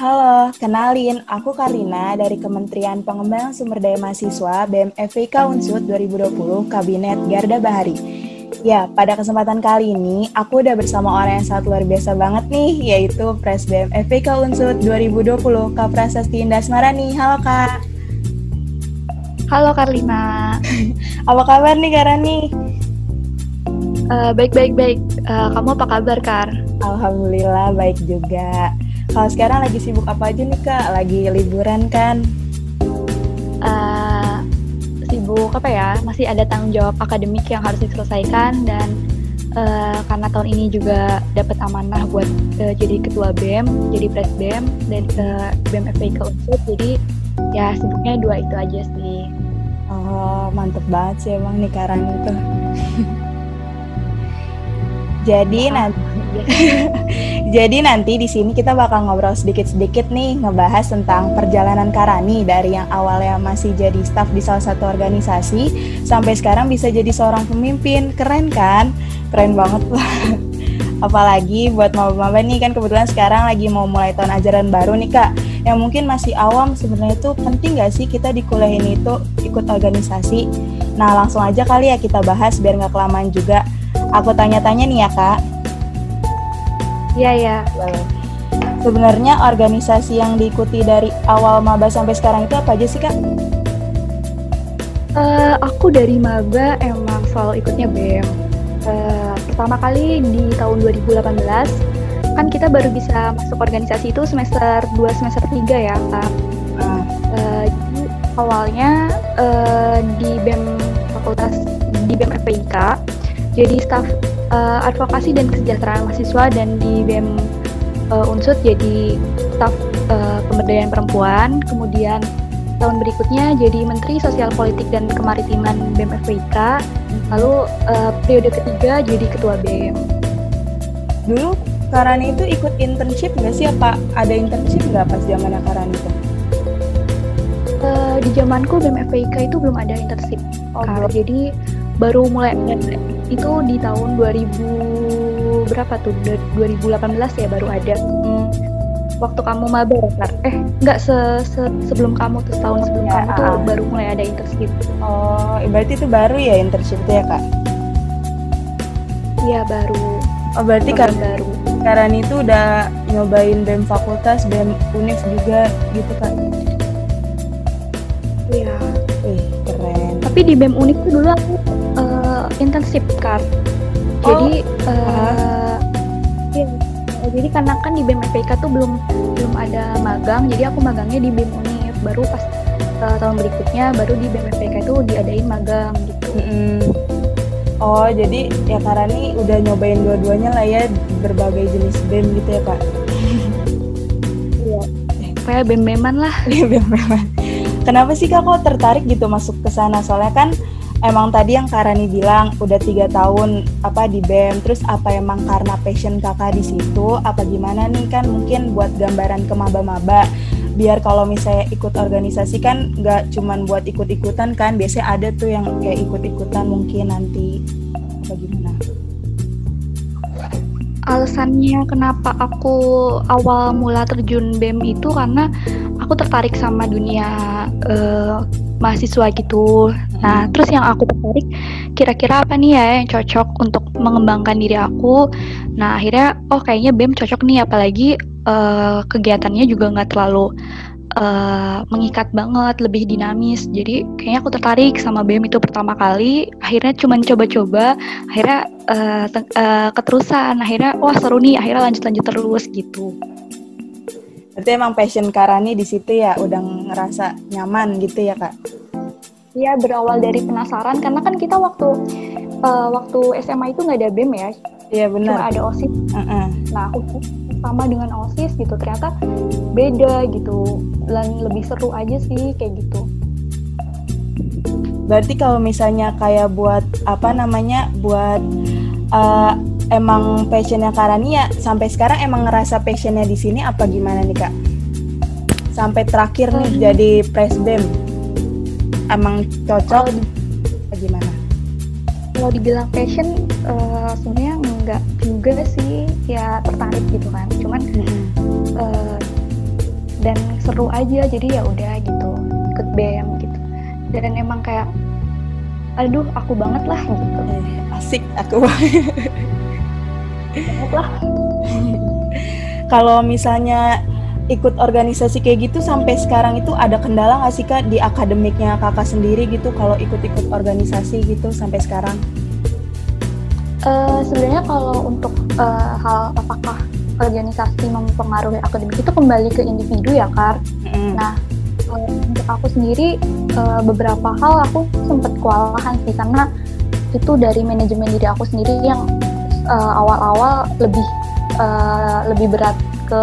Halo, kenalin, aku Karina dari Kementerian Pengembangan Sumber Daya Mahasiswa BMFVK Unsud 2020 Kabinet Garda Bahari. Ya, pada kesempatan kali ini aku udah bersama orang yang sangat luar biasa banget nih, yaitu Pres BMFVK Unsud 2020 Kak Prasasti Indasmarani. Halo Kak. Halo Karlina. apa kabar nih Kak Rani? Uh, baik baik baik. Uh, kamu apa kabar Kar? Alhamdulillah baik juga. Kalau sekarang lagi sibuk apa aja nih kak? Lagi liburan kan? Uh, sibuk apa ya? Masih ada tanggung jawab akademik yang harus diselesaikan dan uh, karena tahun ini juga dapat amanah buat uh, jadi ketua BEM, jadi pres BEM dan uh, BEM FPI ke Unsur. Jadi ya sibuknya dua itu aja sih. Oh mantep banget sih emang nih Karan itu. Jadi nanti Jadi nanti di sini kita bakal ngobrol sedikit-sedikit nih ngebahas tentang perjalanan Karani dari yang awalnya masih jadi staf di salah satu organisasi sampai sekarang bisa jadi seorang pemimpin. Keren kan? Keren banget lah. Apalagi buat maba-maba nih kan kebetulan sekarang lagi mau mulai tahun ajaran baru nih Kak. Yang mungkin masih awam sebenarnya itu penting gak sih kita di kuliah ini itu ikut organisasi? Nah langsung aja kali ya kita bahas biar nggak kelamaan juga. Aku tanya-tanya nih ya Kak. Iya ya. Sebenarnya organisasi yang diikuti dari awal maba sampai sekarang itu apa aja sih kak? Uh, aku dari maba emang selalu ikutnya BEM. Uh, pertama kali di tahun 2018 kan kita baru bisa masuk organisasi itu semester 2 semester 3 ya kak. Uh. Uh, jadi awalnya uh, di BEM fakultas di BEM FPIK jadi staf uh, advokasi dan kesejahteraan mahasiswa dan di BEM uh, Unsud jadi staf uh, pemberdayaan perempuan, kemudian tahun berikutnya jadi Menteri Sosial Politik dan Kemaritiman BEM FPIK, lalu uh, periode ketiga jadi Ketua BEM. Dulu Karani itu ikut internship nggak sih? Apa ada internship nggak pas zamannya Karani itu? Uh, di zamanku BEM FPIK itu belum ada internship. Oh, Jadi baru mulai itu di tahun 2000 berapa tuh 2018 ya baru ada waktu kamu maba ya eh nggak se, se sebelum kamu tuh tahun sebelum ya, kamu tuh uh. baru mulai ada internship oh berarti itu baru ya internship tuh ya kak iya baru oh berarti kan baru sekarang itu udah nyobain BEM fakultas, BEM univ juga gitu kan? Iya. Wih, keren. Tapi di BEM univ tuh dulu aku intensif kan jadi oh. uh, jadi karena kan di BEM tuh belum belum ada magang jadi aku magangnya di BEM Unif. Baru pas uh, tahun berikutnya baru di BEM FPK itu diadain magang gitu. Mm -hmm. oh jadi ya Karani udah nyobain dua-duanya lah ya berbagai jenis BEM gitu ya kak? Iya. Kayak BEM-BEMan lah. Iya BEM-BEMan. Kenapa sih kak kok tertarik gitu masuk ke sana? Soalnya kan emang tadi yang Karani bilang udah tiga tahun apa di BEM terus apa emang karena passion kakak di situ apa gimana nih kan mungkin buat gambaran ke maba-maba. Biar kalau misalnya ikut organisasi kan nggak cuman buat ikut-ikutan kan biasanya ada tuh yang kayak ikut-ikutan mungkin nanti. Apa gimana? Alasannya kenapa aku awal mula terjun BEM itu karena aku tertarik sama dunia uh, mahasiswa gitu. Nah, hmm. terus yang aku tertarik kira-kira apa nih ya yang cocok untuk mengembangkan diri aku. Nah, akhirnya oh kayaknya BEM cocok nih apalagi uh, kegiatannya juga nggak terlalu uh, mengikat banget, lebih dinamis. Jadi kayaknya aku tertarik sama BEM itu pertama kali. Akhirnya cuma coba-coba, akhirnya uh, uh, keterusan. Akhirnya wah seru nih, akhirnya lanjut-lanjut terus gitu. Berarti emang passion Karani di situ ya udah ngerasa nyaman gitu ya kak? Iya berawal dari penasaran karena kan kita waktu uh, waktu SMA itu nggak ada BEM ya. Iya benar. Cuma ada OSIS. Uh -uh. Nah aku sama dengan OSIS gitu ternyata beda gitu dan lebih seru aja sih kayak gitu. Berarti kalau misalnya kayak buat apa namanya buat uh, emang passionnya Karania sampai sekarang emang ngerasa passionnya di sini apa gimana nih kak? Sampai terakhir nih hmm. jadi press bem, emang cocok oh. gimana? Kalau dibilang passion, uh, sebenarnya enggak juga sih, ya tertarik gitu kan. Cuman hmm. uh, dan seru aja jadi ya udah gitu ikut BM gitu dan emang kayak aduh aku banget lah gitu eh, asik aku banget lah kalau misalnya ikut organisasi kayak gitu sampai sekarang itu ada kendala nggak sih kak di akademiknya kakak sendiri gitu kalau ikut-ikut organisasi gitu sampai sekarang? Uh, Sebenarnya kalau untuk uh, hal apakah organisasi mempengaruhi akademik itu kembali ke individu ya kak. Mm. Nah uh, untuk aku sendiri uh, beberapa hal aku sempat kewalahan sih karena itu dari manajemen diri aku sendiri yang awal-awal uh, lebih uh, lebih berat ke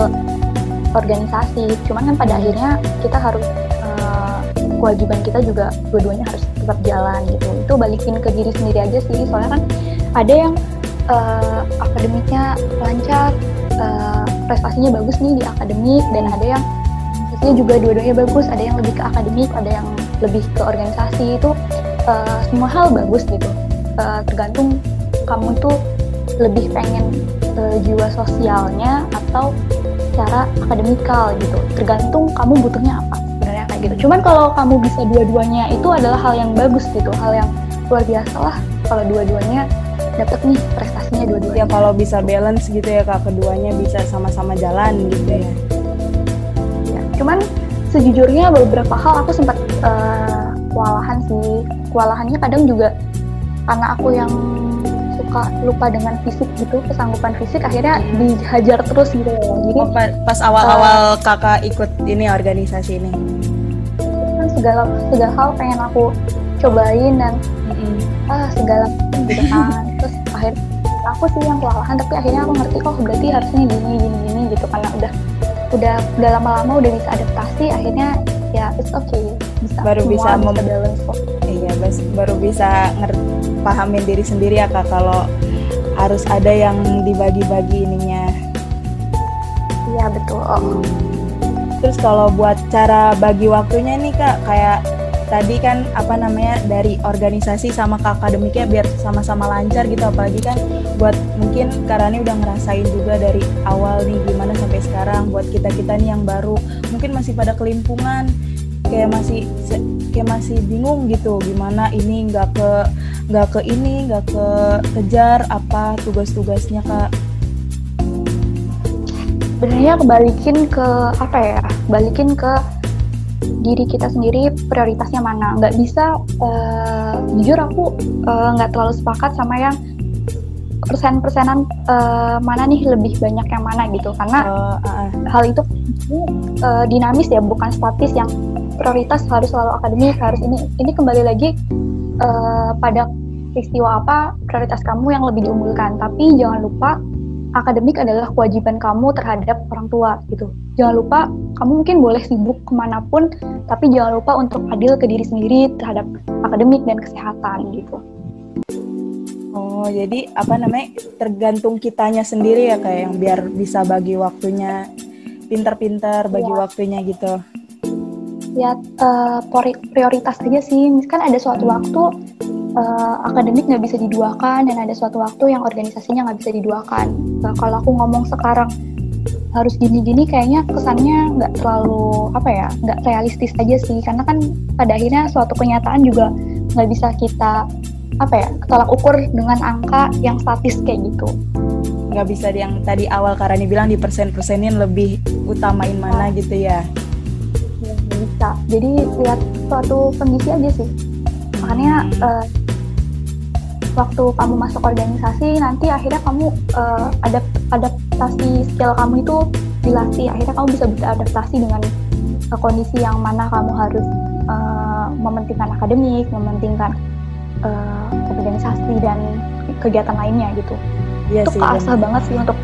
organisasi. Cuman kan pada akhirnya kita harus uh, kewajiban kita juga dua-duanya harus tetap jalan gitu. Itu balikin ke diri sendiri aja sih. Soalnya kan ada yang uh, akademiknya lancar uh, prestasinya bagus nih di akademik dan ada yang prestasinya juga dua-duanya bagus. Ada yang lebih ke akademik ada yang lebih ke organisasi. Itu uh, semua hal bagus gitu. Uh, tergantung kamu tuh lebih pengen uh, jiwa sosialnya atau secara akademikal gitu. Tergantung kamu butuhnya apa sebenarnya kayak gitu. Cuman kalau kamu bisa dua-duanya itu adalah hal yang bagus gitu hal yang luar biasa lah. Kalau dua-duanya dapat nih prestasinya dua-duanya. Ya kalau bisa balance gitu ya kak keduanya bisa sama-sama jalan gitu ya. Ya cuman sejujurnya beberapa hal aku sempat uh, kewalahan sih. Kewalahannya kadang juga karena aku yang suka lupa dengan fisik gitu kesanggupan fisik akhirnya hmm. dihajar terus gitu ya. Jadi oh, pas awal-awal uh, kakak ikut ini organisasi ini? kan segala segala hal pengen aku cobain dan hmm. ah segala gitu kan. Terus akhirnya aku sih yang kewalahan tapi akhirnya aku ngerti oh berarti harusnya gini gini gini gitu. Karena udah udah udah lama-lama udah bisa adaptasi akhirnya ya it's okay bisa baru bisa, bisa balance kok iya baru bisa pahamin diri sendiri ya kak kalau harus ada yang dibagi-bagi ininya. Iya betul. Oh. terus kalau buat cara bagi waktunya nih kak kayak tadi kan apa namanya dari organisasi sama ke akademiknya biar sama-sama lancar gitu. Apalagi kan buat mungkin karena ini udah ngerasain juga dari awal nih gimana sampai sekarang buat kita kita nih yang baru. Mungkin masih pada kelimpungan kayak masih kayak masih bingung gitu gimana ini nggak ke nggak ke ini nggak ke kejar apa tugas-tugasnya kak? Sebenarnya kebalikin ke apa ya balikin ke diri kita sendiri prioritasnya mana. Nggak bisa uh, jujur aku uh, nggak terlalu sepakat sama yang persen-persenan uh, mana nih lebih banyak yang mana gitu. Karena uh, uh. hal itu uh, dinamis ya bukan statis yang prioritas harus selalu akademik harus ini. Ini kembali lagi uh, pada peristiwa apa prioritas kamu yang lebih diunggulkan. Tapi jangan lupa akademik adalah kewajiban kamu terhadap orang tua gitu. Jangan lupa kamu mungkin boleh sibuk ke mana pun tapi jangan lupa untuk adil ke diri sendiri terhadap akademik dan kesehatan gitu. Oh, jadi apa namanya tergantung kitanya sendiri ya kayak yang biar bisa bagi waktunya. Pinter-pinter bagi ya. waktunya gitu ya uh, prioritas aja sih. Kan ada suatu waktu uh, akademik nggak bisa diduakan dan ada suatu waktu yang organisasinya nggak bisa diduakan. Nah, kalau aku ngomong sekarang harus gini-gini kayaknya kesannya nggak terlalu apa ya nggak realistis aja sih. Karena kan pada akhirnya suatu kenyataan juga nggak bisa kita apa ya tolak ukur dengan angka yang statis kayak gitu. Nggak bisa yang tadi awal Karani bilang di persen-persenin lebih utamain mana gitu ya bisa jadi lihat suatu kondisi aja sih. Makanya uh, waktu kamu masuk organisasi nanti akhirnya kamu uh, adapt adaptasi skill kamu itu dilatih. Akhirnya kamu bisa beradaptasi dengan uh, kondisi yang mana kamu harus uh, mementingkan akademik mementingkan uh, organisasi dan kegiatan lainnya gitu. Iya itu keasah banget sih untuk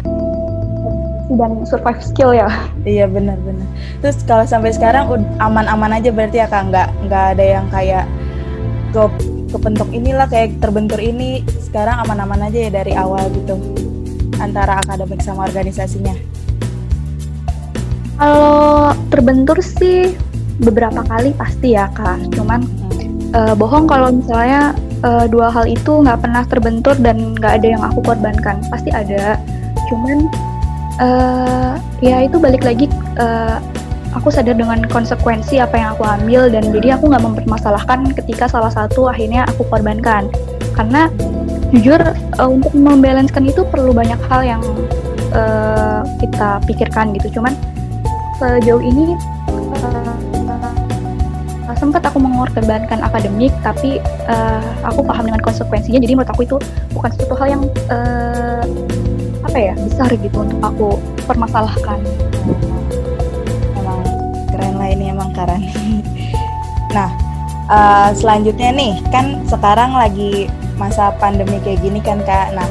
dan survive skill ya. Iya benar-benar. Terus kalau sampai sekarang aman-aman aja berarti ya kak nggak nggak ada yang kayak ke kepentok inilah kayak terbentur ini sekarang aman-aman aja ya dari awal gitu antara akademik sama organisasinya. Kalau terbentur sih beberapa kali pasti ya kak. Cuman hmm. uh, bohong kalau misalnya uh, dua hal itu nggak pernah terbentur dan nggak ada yang aku korbankan. Pasti ada. Cuman uh, ya itu balik lagi uh, aku sadar dengan konsekuensi apa yang aku ambil dan jadi aku nggak mempermasalahkan ketika salah satu akhirnya aku korbankan. Karena jujur uh, untuk membalancekan itu perlu banyak hal yang uh, kita pikirkan gitu. Cuman sejauh ini uh, sempat aku mengorbankan akademik tapi uh, aku paham dengan konsekuensinya. Jadi menurut aku itu bukan suatu hal yang uh, apa ya besar gitu untuk aku permasalahkan. Emang keren lah ini emang keren nah uh, selanjutnya nih kan sekarang lagi masa pandemi kayak gini kan kak. Nah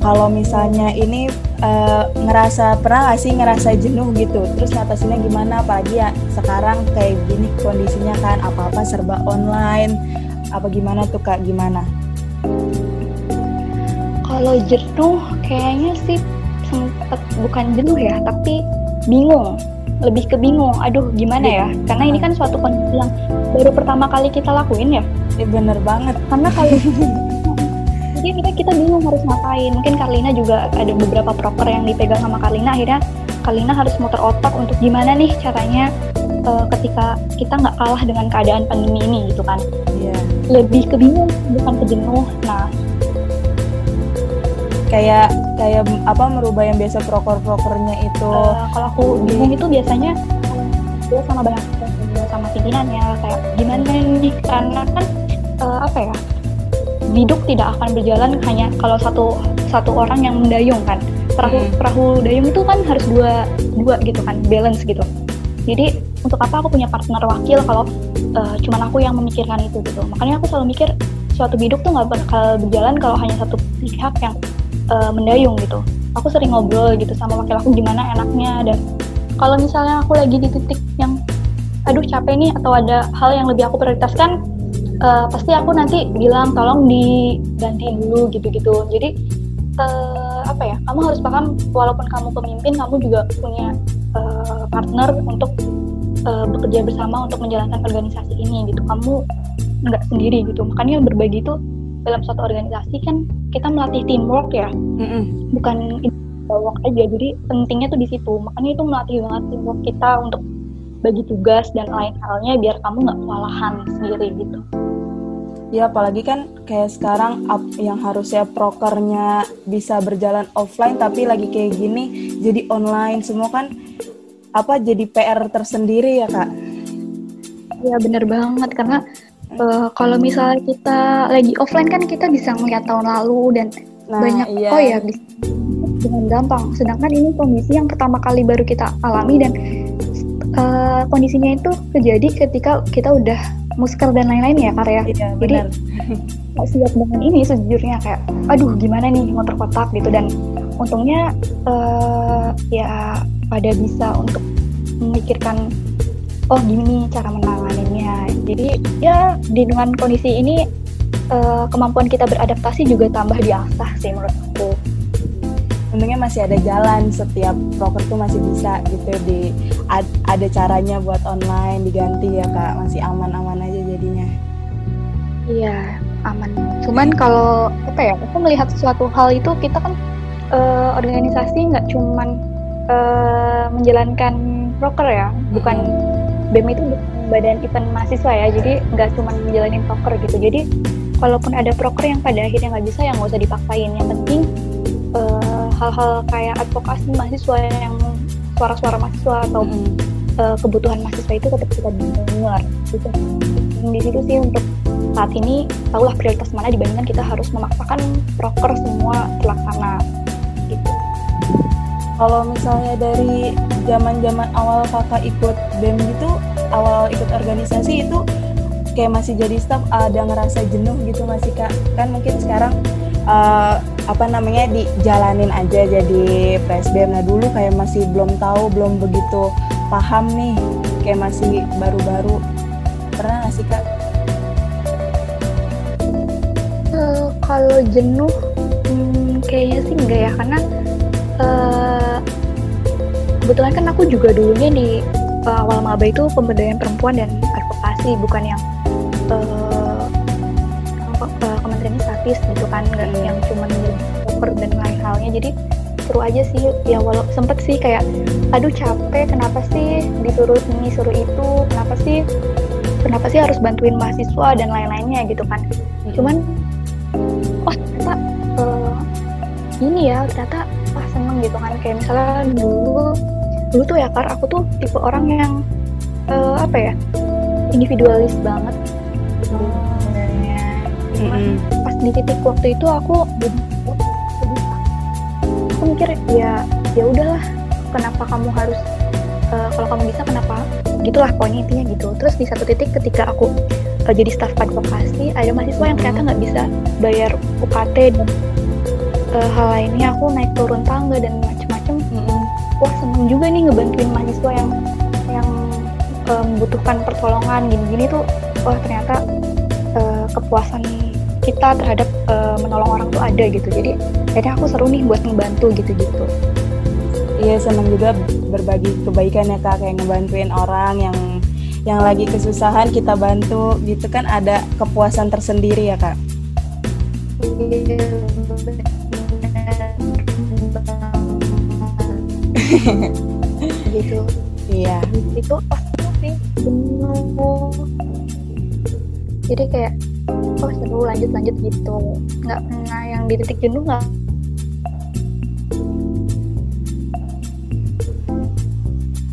kalau misalnya ini uh, ngerasa pernah gak sih ngerasa jenuh gitu? Terus ngatasinnya gimana? Apalagi ya sekarang kayak gini kondisinya kan apa-apa serba online apa gimana tuh kak? Gimana kalau jenuh kayaknya sih sempet bukan jenuh ya tapi bingung. Lebih ke bingung aduh gimana ya? Karena ini kan suatu kondisi yang baru pertama kali kita lakuin ya. Ya bener banget. Karena kalau jadi kita kita bingung harus ngapain. Mungkin Karlina juga ada beberapa proker yang dipegang sama Karlina. Akhirnya Karlina harus muter otak untuk gimana nih caranya uh, ketika kita nggak kalah dengan keadaan pandemi ini gitu kan. Yeah. lebih kebingung bukan kejenuh nah kayak kayak apa merubah yang biasa proker-prokernya itu. Uh, kalau aku bingung itu biasanya dia sama banyak sama pimpinannya kayak gimana nih? Karena kan uh, apa ya hidup tidak akan berjalan hanya kalau satu satu orang yang mendayung kan. Perahu hmm. perahu dayung itu kan harus dua dua gitu kan balance gitu. Jadi untuk apa aku punya partner wakil kalau uh, cuman aku yang memikirkan itu gitu. Makanya aku selalu mikir suatu hidup tuh nggak bakal berjalan kalau hanya satu pihak yang uh, mendayung gitu. Aku sering ngobrol gitu sama wakil aku gimana enaknya dan kalau misalnya aku lagi di titik yang aduh capek nih atau ada hal yang lebih aku prioritaskan uh, pasti aku nanti bilang tolong diganti dulu gitu-gitu. Jadi uh, apa ya kamu harus paham walaupun kamu pemimpin kamu juga punya uh, partner untuk uh, bekerja bersama untuk menjalankan organisasi ini gitu. Kamu nggak sendiri gitu. Makanya berbagi itu dalam suatu organisasi kan kita melatih teamwork ya. Mm-hmm. bukan work aja jadi pentingnya tuh di situ. Makanya itu melatih banget teamwork kita untuk bagi tugas dan lain halnya biar kamu nggak kewalahan sendiri gitu. Ya apalagi kan kayak sekarang up yang harusnya prokernya bisa berjalan offline tapi lagi kayak gini jadi online. Semua kan apa jadi PR tersendiri ya kak? Ya bener banget. Karena uh, kalau misalnya kita lagi offline kan kita bisa melihat tahun lalu dan nah, banyak iya. oh ya bisa dengan gampang. Sedangkan ini kondisi yang pertama kali baru kita alami dan uh, kondisinya itu terjadi ketika kita udah musker dan lain-lain ya karya. Iya, Jadi nggak siap dengan ini sejujurnya kayak, aduh gimana nih motor kotak gitu dan untungnya uh, ya pada bisa untuk memikirkan oh gini cara menanganinya. Jadi ya di dengan kondisi ini uh, kemampuan kita beradaptasi juga tambah diasah sih menurut aku untungnya masih ada jalan setiap broker tuh masih bisa gitu di ad, ada caranya buat online diganti ya kak. Masih aman-aman aja jadinya. Iya aman. Cuman kalau apa ya aku melihat sesuatu hal itu kita kan uh, organisasi nggak cuman uh, menjalankan broker ya. Bukan BEM itu badan event mahasiswa ya jadi nggak cuma menjalani broker gitu jadi kalaupun ada broker yang pada akhirnya nggak bisa ya nggak usah dipaksain yang penting uh, hal-hal kayak advokasi mahasiswa yang suara-suara mahasiswa atau hmm. uh, kebutuhan mahasiswa itu tetap kita dengar gitu. di situ sih untuk saat ini tahulah prioritas mana dibandingkan kita harus memaksakan proker semua terlaksana gitu. Kalau misalnya dari zaman-zaman awal kakak ikut BEM gitu, awal ikut organisasi itu kayak masih jadi staff ada ngerasa jenuh gitu masih kak? Kan mungkin sekarang uh, apa namanya dijalanin aja jadi presbem nah dulu kayak masih belum tahu belum begitu paham nih kayak masih baru-baru pernah nggak sih kak? Uh, kalau jenuh hmm, kayaknya sih enggak ya karena uh, kebetulan kan aku juga dulunya di uh, awal maba itu pemberdayaan perempuan dan advokasi bukan yang uh, kementerian statis gitu kan nggak yang cuma cover dan lain halnya. Jadi seru aja sih ya walau sempet sih kayak aduh capek kenapa sih disuruh ini suruh itu kenapa sih kenapa sih harus bantuin mahasiswa dan lain-lainnya gitu kan. Cuman oh ternyata uh, ini ya ternyata gitu kan. Kayak misalnya dulu dulu tuh ya kar aku tuh tipe orang yang uh, apa ya individualis banget. Sebenarnya mm-hmm. pas di titik waktu itu aku aku mikir ya ya udahlah kenapa kamu harus uh, kalau kamu bisa kenapa? Gitulah pokoknya intinya gitu. Terus di satu titik ketika aku uh, jadi staf advokasi ada mahasiswa yang ternyata nggak bisa bayar UKT dan uh, hal lainnya aku naik turun tangga dan macem-macem. Mm-hmm. wah seneng juga nih ngebantuin mahasiswa yang yang uh, membutuhkan pertolongan gini-gini tuh. Wah ternyata uh, kepuasan kita terhadap uh, menolong orang tuh ada gitu. Jadi akhirnya aku seru nih buat ngebantu gitu-gitu. Iya senang juga berbagi kebaikan ya kak. Kayak ngebantuin orang yang yang lagi kesusahan kita bantu. Gitu kan ada kepuasan tersendiri ya kak gitu. Iya. Itu pasti sih jadi kayak oh seru lanjut lanjut gitu. Nggak pernah yang di titik jenuh nggak?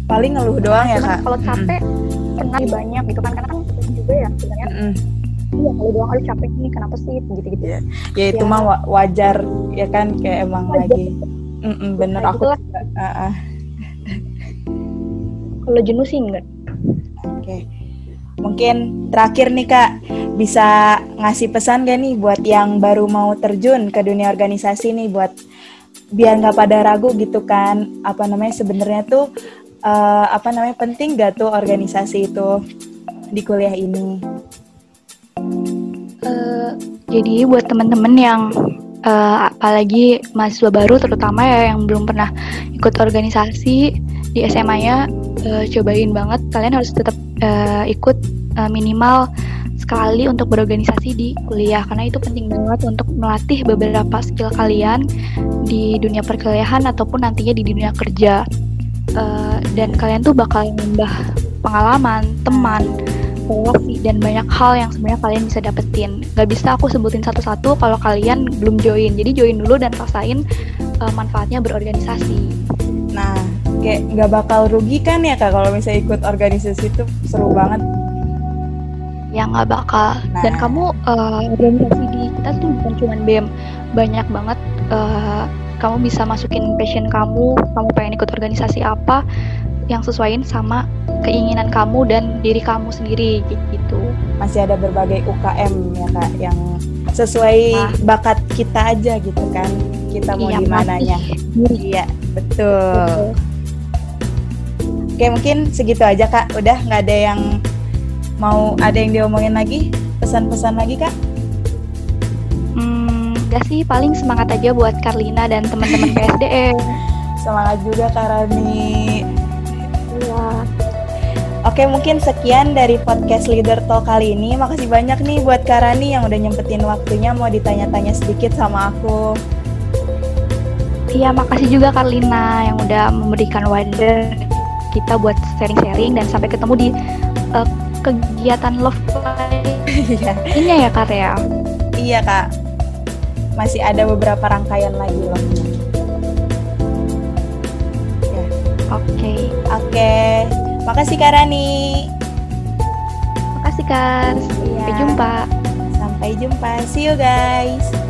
Paling ngeluh doang ya kak? kalau capek hmm. pernah banyak gitu kan. Karena kan juga ya sebenarnya. Mm. iya kalau doang aduh capek nih kenapa sih? Gitu gitu ya, ya itu ya. mah wajar ya kan? Kayak emang wajar. lagi mm -mm, bener nah, aku uh -uh. kalau jenuh sih enggak oke okay. mungkin terakhir nih kak bisa ngasih pesan gak nih buat yang baru mau terjun ke dunia organisasi nih buat biar nggak pada ragu gitu kan apa namanya sebenarnya tuh uh, apa namanya penting gak tuh organisasi itu di kuliah ini? Uh, jadi buat teman-teman yang uh, apalagi mahasiswa baru terutama ya yang belum pernah ikut organisasi di SMA-nya uh, cobain banget. Kalian harus tetap uh, ikut uh, minimal sekali untuk berorganisasi di kuliah karena itu penting banget untuk melatih beberapa skill kalian di dunia perkuliahan ataupun nantinya di dunia kerja. Uh, dan kalian tuh bakal nambah pengalaman, teman, dan banyak hal yang sebenarnya kalian bisa dapetin. Gak bisa aku sebutin satu-satu kalau kalian belum join. Jadi join dulu dan rasain uh, manfaatnya berorganisasi. Nah, kayak nggak bakal rugi kan ya kak kalau misalnya ikut organisasi itu seru banget ya nggak bakal nah. dan kamu uh, organisasi di kita tuh bukan cuma bem banyak banget uh, kamu bisa masukin passion kamu kamu pengen ikut organisasi apa yang sesuaiin sama keinginan kamu dan diri kamu sendiri gitu. Masih ada berbagai UKM ya kak yang sesuai nah. bakat kita aja gitu kan kita mau iya, di mananya. Iya betul. betul oke mungkin segitu aja kak. Udah nggak ada yang mau ada yang diomongin lagi? Pesan-pesan lagi kak? Hmm gak sih paling semangat aja buat Karlina dan teman-teman PSDM semangat juga Kak Rani. Iya Oke mungkin sekian dari podcast Leader Talk kali ini Makasih banyak nih buat Kak Rani yang udah nyempetin waktunya Mau ditanya-tanya sedikit sama aku Iya makasih juga Karlina yang udah memberikan wadah kita buat sharing-sharing Dan sampai ketemu di uh, kegiatan love iya. ini ya kak ya iya kak masih ada beberapa rangkaian lagi loh ya oke okay. oke okay. Makasih kak Rani. Makasih kak. Iya. sampai jumpa. Sampai jumpa. See you guys